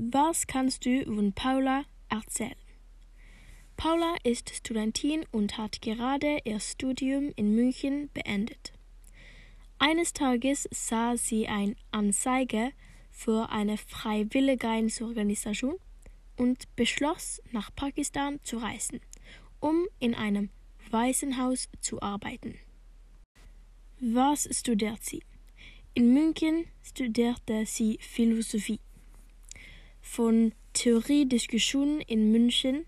Was kannst du von Paula erzählen? Paula ist Studentin und hat gerade ihr Studium in München beendet. Eines Tages sah sie eine Anzeige für eine Freiwilligensorganisation und beschloss, nach Pakistan zu reisen, um in einem Waisenhaus zu arbeiten. Was studiert sie? In München studierte sie Philosophie. Von Theoriediskussionen in München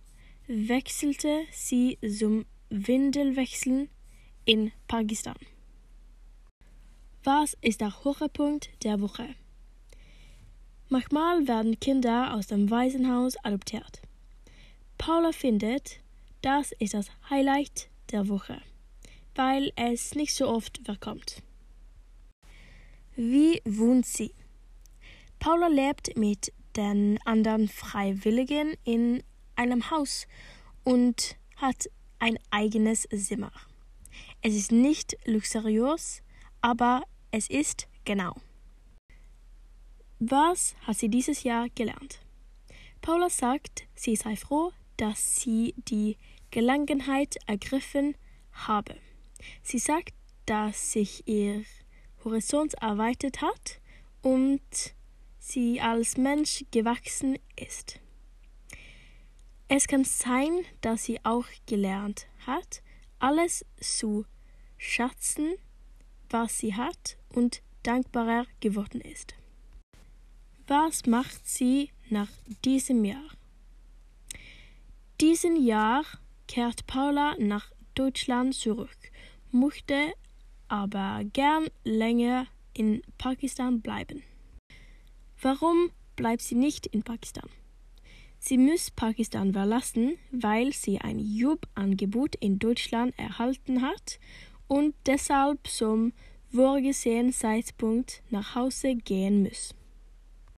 wechselte sie zum Windelwechseln in Pakistan. Was ist der Höhepunkt der Woche? Manchmal werden Kinder aus dem Waisenhaus adoptiert. Paula findet, das ist das Highlight der Woche, weil es nicht so oft vorkommt. Wie wohnt sie? Paula lebt mit den anderen Freiwilligen in einem Haus und hat ein eigenes Zimmer. Es ist nicht luxuriös, aber es ist genau. Was hat sie dieses Jahr gelernt? Paula sagt, sie sei froh, dass sie die Gelegenheit ergriffen habe. Sie sagt, dass sich ihr Horizont erweitert hat und sie als Mensch gewachsen ist. Es kann sein, dass sie auch gelernt hat, alles zu schätzen, was sie hat und dankbarer geworden ist. Was macht sie nach diesem Jahr? Diesen Jahr kehrt Paula nach Deutschland zurück, möchte aber gern länger in Pakistan bleiben. Warum bleibt sie nicht in Pakistan? Sie muss Pakistan verlassen, weil sie ein Jobangebot in Deutschland erhalten hat und deshalb zum vorgesehenen Zeitpunkt nach Hause gehen muss.